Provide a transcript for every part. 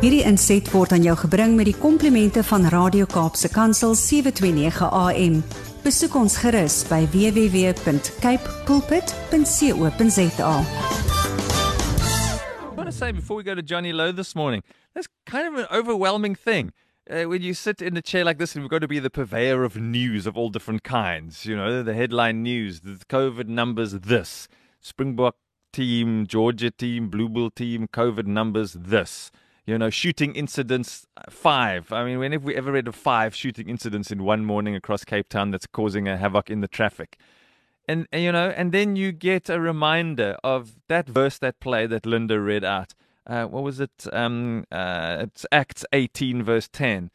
Hierdie inset word aan jou gebring met die komplimente van Radio Kaapse Kansel 729 AM. Besoek ons gerus by www.cape pulpit.co.za. I want to say before we go to Johnny Lowe this morning, that's kind of an overwhelming thing. Uh, when you sit in a chair like this and we've got to be the purveyor of news of all different kinds, you know, the headline news, the COVID numbers, this. Springbok team, Georgia team, Blue Bull team, COVID numbers, this. You know, shooting incidents, five. I mean, when have we ever read of five shooting incidents in one morning across Cape Town that's causing a havoc in the traffic? And, and, you know, and then you get a reminder of that verse, that play that Linda read out. Uh, what was it? Um, uh, it's Acts 18, verse 10.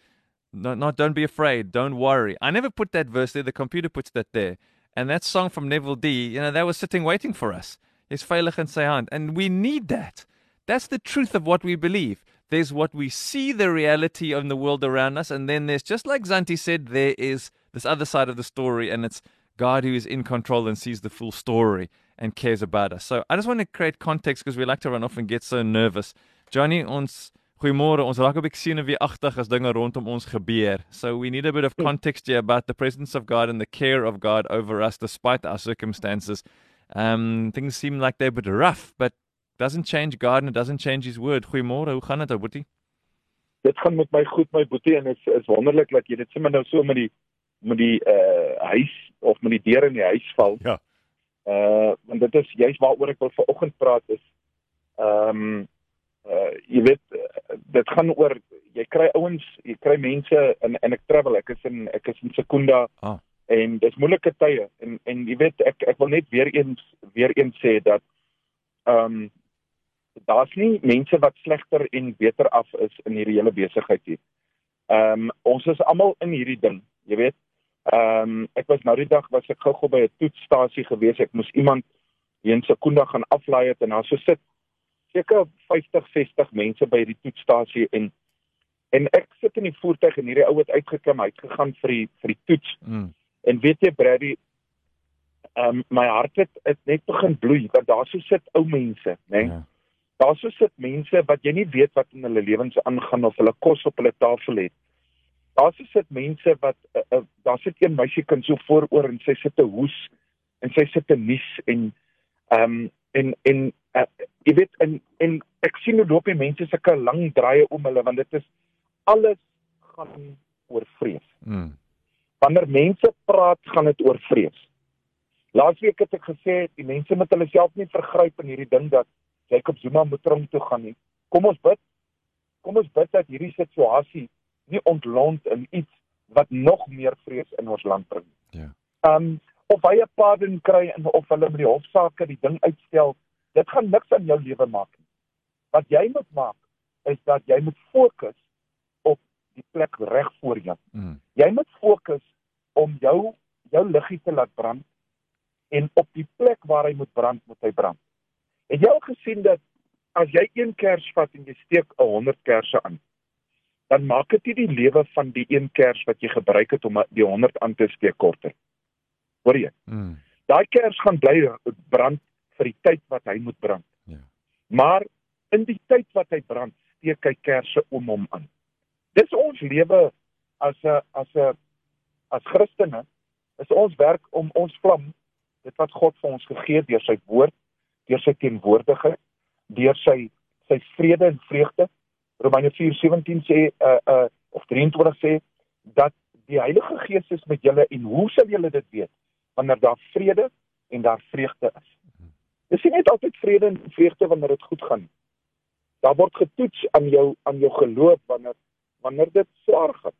No, not don't be afraid, don't worry. I never put that verse there. The computer puts that there. And that song from Neville D, you know, that was sitting waiting for us. Is veilig in sy and we need that. That's the truth of what we believe. There's what we see the reality of the world around us, and then there's just like Zanti said, there is this other side of the story, and it's God who is in control and sees the full story and cares about us. So I just want to create context because we like to run off and get so nervous. Johnny, ons goeiemôre. Ons raak 'n bietjie senuweeagtig as dinge rondom ons gebeur. So we need a bit of context here about the presence of God and the care of God over us despite our circumstances. Um things seem like they're a bit rough, but doesn't change God and it doesn't change his word. Goeiemôre. Hoe gaan dit, ou boetie? Dit gaan met my goed, my boetie, en dit is, is wonderlik dat jy dit sommer nou so met die met die uh huis of met die deur in die huis val. Ja. Uh want dit is juist waaroor ek wil vanoggend praat is ehm um, uh jy weet dit gaan oor jy kry ouens, jy kry mense in en ek travel, ek is in ek is in Sekunda. Ah. En dis moeilike tye en en jy weet ek ek wil net weer eens weer eens sê dat ehm um, daar's nie mense wat slegter en beter af is in hierdie hele besigheid nie. Ehm um, ons is almal in hierdie ding, jy weet. Ehm um, ek was nou die dag was ek gou-gou by 'n toetsstasie gewees. Ek moes iemand hier in Sekunda gaan aflaai het en daar so sit seker 50, 60 mense by die toetsstasie en en ek sit in die voertuig en hierdie ou het uitgeklim, hy het gegaan vir die vir die toets. Mm. En weet jy Brady, ehm um, my hart het, het net begin bloei want daar so sit ou mense, né? Nee? Ja. Daar so sit mense wat jy nie weet wat in hulle lewens aangaan of hulle kos op hulle tafel het. Daar so sit mense wat uh, uh, daar sit een meisiekind so vooroor en sy sit te hoes en sy sit te nies en ehm um, en en uh, jy weet en en ek sien hoe loop die mense sulke lang draaie om hulle want dit is alles gaan oor vrees. Mm. Wanneer mense praat, gaan dit oor vrees. Laasweek het ek gesê die mense moet hulle self nie vergryp in hierdie ding dat Jacob Zuma moet tronk toe gaan nie. Kom ons bid. Kom ons bid dat hierdie situasie nie ontlont in iets wat nog meer vrees in ons land bring. Ja. Um of hy 'n pardon kry en of hulle met die hofsaake die ding uitstel, dit gaan niks aan jou lewe maak nie. Wat jy moet maak is dat jy moet fokus op die plek reg voor jou. Mm. Jy moet fokus om jou jou liggie te laat brand en op die plek waar hy moet brand, moet hy brand. Het jy al gesien dat as jy een kers vat en jy steek 'n 100 kersse aan, dan maak dit nie die lewe van die een kers wat jy gebruik het om die 100 aan te steek korter. Hoor jy? Mm. Daai kers gaan bly brand vir die tyd wat hy moet brand. Ja. Maar in die tyd wat hy brand, steek hy kersse om hom aan. Dis ons lewe as 'n as 'n as Christene. Is ons werk om ons vlam, dit wat God vir ons gegee het deur sy woord, deur sy teenwoordigheid, deur sy sy vrede en vreugde. Romeine 4:17 sê uh uh of 23 sê dat die Heilige Gees is met julle en hoe sal julle dit weet wanneer daar vrede en daar vreugde is? Dis nie net altyd vrede en vreugde wanneer dit goed gaan. Daar word getoets aan jou aan jou geloof wanneer wanneer dit swaar gaan.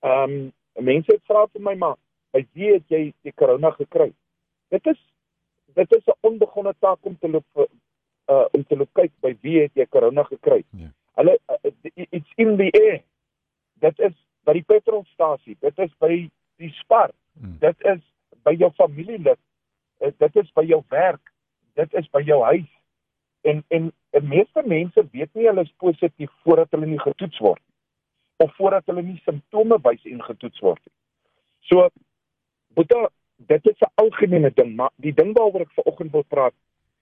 Ehm um, mense het vra vir my maar, by wie het jy die corona gekry? Dit is dit is 'n onbegonne taak om te loop uh om te loop kyk by wie het jy corona gekry. Ja. Hulle uh, it's in the air. Dit is by die petrolstasie, dit is by die spar, Mm. dit is by jou familielid, dit is by jou werk, dit is by jou huis. En en die meeste mense weet nie hulle is positief voordat hulle nie getoets word of voordat hulle nie simptome wys en getoets word nie. So Boeta, dit is 'n algemene ding, maar die ding waaroor ek vanoggend wil praat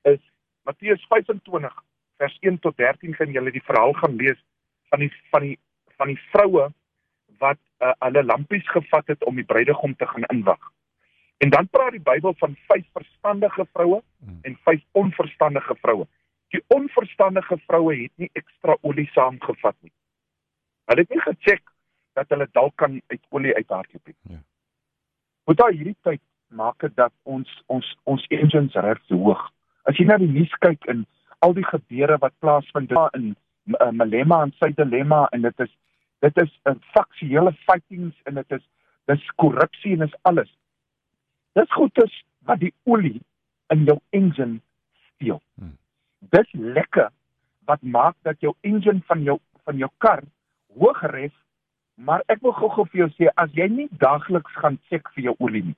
is Matteus 25 vers 1 tot 13 kan julle die verhaal gaan lees van die van die van die vroue wat uh, hulle lampies gevat het om die bruidegom te gaan inwag. En dan praat die Bybel van vyf verstandige vroue hmm. en vyf onverstandige vroue. Die onverstandige vroue het nie ekstra olie saamgevat nie. Hulle het nie gecheck dat hulle dalk kan uit olie uithardloop nie. Ja. Moet daai hierdie tyd maak dit dat ons ons ons engines reg hoog. As jy na die nuus kyk en al die gebeure wat plaasvind in uh, Malema en sy dilemma en dit is dit is 'n faksiele fightings en dit is dis korrupsie en is alles. Dis goeders wat die olie in jou engine steel. Hmm. Dis lekker wat maak dat jou engine van jou van jou kar hoog ref, maar ek wil gou-gou vir jou sê as jy nie daagliks gaan check vir jou olie nie,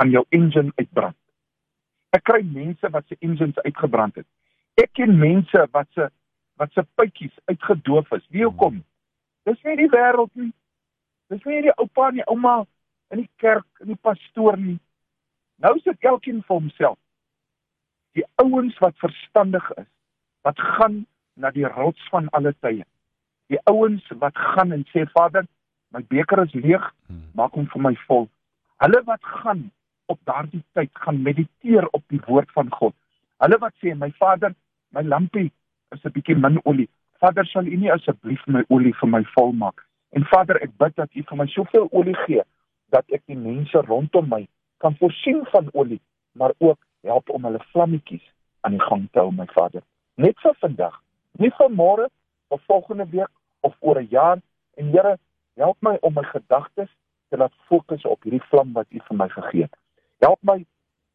gaan jou engine uitbrand. Ek kry mense wat se engines uitgebrand het. Ek ken mense wat se wat se puitjies uitgedoof is. Wie hoekom? Dis nie die wêreld nie. Dis nie die oupa en die ouma in die kerk en die pastoor nie. Nou sit elkeen vir homself. Die ouens wat verstandig is, wat gaan na die rots van alle tye. Die ouens wat gaan en sê Vader, my beker is leeg, hmm. maak hom vir my vol. Hulle wat gaan op daardie tyd gaan mediteer op die woord van God. Hulle wat sê my Vader, my lampie is 'n bietjie min olie. Vader, sal U nie asseblief my olie vir my vol maak? En Vader, ek bid dat U vir my soveel olie gee dat ek die mense rondom my kan voorsien van olie, maar ook help om hulle vlammetjies aan die gang te hou, my Vader. Net vir vandag, nie vir môre of volgende week of oor 'n jaar en Here, help my om my gedagtes te laat fokus op hierdie vlam wat U vir my gegee het. Help my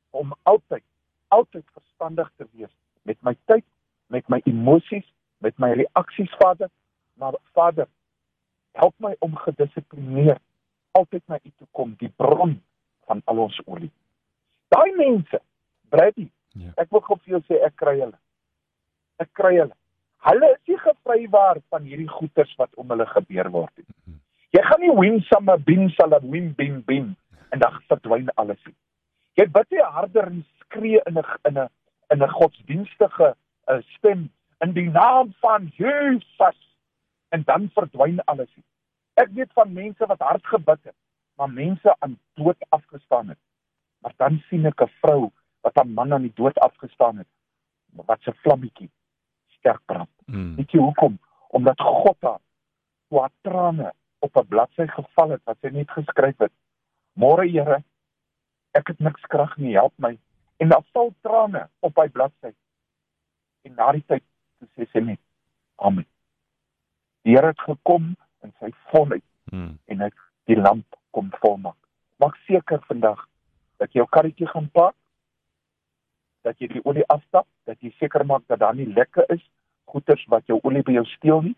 om altyd altyd verstandig te wees met my tyd, met my emosies, met my reaksies, Vader. Maar Vader, help my om gedissiplineerd altyd na U toe kom, die bron van al ons olie. Daai mense, Brady, ja. ek wil gou vir jou sê ek kry hulle. Ek kry hulle. Hulle is nie gevrywaar van hierdie goeters wat om hulle gebeur word nie. Jy gaan nie win sommer bin sal win bin bin en dan verdwyn alles nie. Jy bid nie harder en skree in 'n in 'n in 'n godsdienstige uh, stem in die naam van Jesus en dan verdwyn alles. Ek weet van mense wat hard gebid het, maar mense aan dood afgestaan het. Maar dan sien ek 'n vrou wat 'n man aan die dood afgestaan het wat se vlammetjie sterk brand. Mm. Weet jy hoekom? Omdat God haar wat trane op 'n bladsy geval het wat sy net geskryf het. Môre Here, ek het niks krag nie, help my. En dan val trane op hy bladsy. En na die tyd sê sy net amen. Die Here het gekom in sy volheid hmm. en hy die lamp kom volmaak. Maak seker vandag dat jy jou karretjie gaan pak, dat jy die olie afstap, dat jy seker maak dat daar nie lekke is, goeters wat jou olie by jou steel nie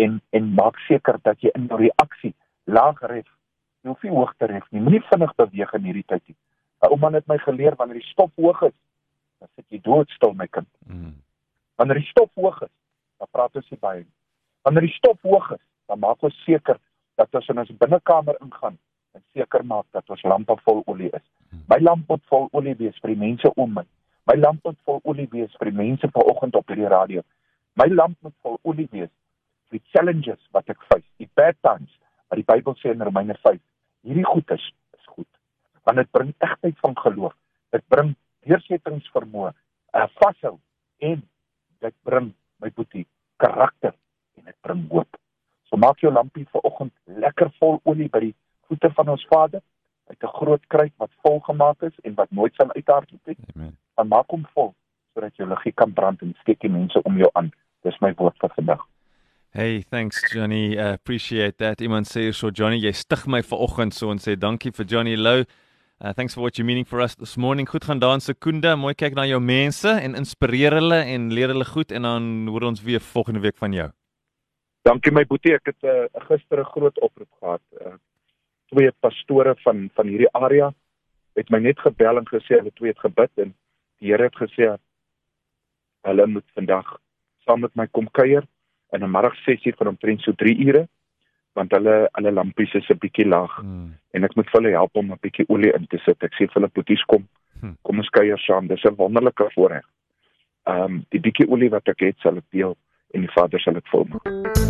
en en maak seker dat jy in jou reaksie laag ref Jy hoef nie hoog te ref nie. Moenie vinnig beweeg in hierdie tyd nie. 'n Ouma het my geleer wanneer die stof hoog is, dan sit jy doodstil my kind. Mm. Wanneer die stof hoog is, dan praat ons nie baie nie. Wanneer die stof hoog is, dan maak ons seker dat ons in ons binnekamer ingaan en seker maak dat ons lampe vol olie is. Mm. My lamp moet vol olie wees vir die mense om my. My lamp moet vol olie wees vir die mense vanoggend op hierdie radio. My lamp moet vol olie wees vir die challenges wat ek face, die bad times wat die Bybel sê in Romeine 5 hierdie goed is is goed. Want dit bring egtheid van geloof. Dit bring deursettingsvermoë, 'n vashou en dit bring my boetie karakter en dit bring hoop. So maak jou lampie vanoggend lekker vol olie by die voete van ons Vader uit 'n groot kruik wat vol gemaak is en wat nooit sal uithardloop nie. Amen. Dan maak hom vol sodat jou liggie kan brand en steek die mense om jou aan. Dis my woord vir vandag. Hey, thanks Johnny. Uh, appreciate that. Iemand sê so Johnny, jy stig my vanoggend so en sê dankie vir Johnny Lou. Uh, thanks for what you meaning for us this morning. Goed gaan daar in Sekunda. Mooi kyk na jou mense en inspireer hulle en leer hulle goed en dan hoor ons weer volgende week van jou. Dankie my boetie. Ek het uh, gister 'n groot oproep gehad. Uh, twee pastore van van hierdie area het my net gebel en gesê hulle twee het gebid en die Here het gesê hulle moet vandag saam met my kom kuier in 'n middagsessie van omtrent so 3 ure want hulle hulle lampies is 'n bietjie laag hmm. en ek moet hulle help om 'n bietjie olie in te sit. Ek sê vir hulle poties kom. Hmm. Kom ons kuier saam. Dis 'n wonderlike voorreg. Ehm um, die bietjie olie wat ek het, sal ek deel en die Vader sal dit volmaak.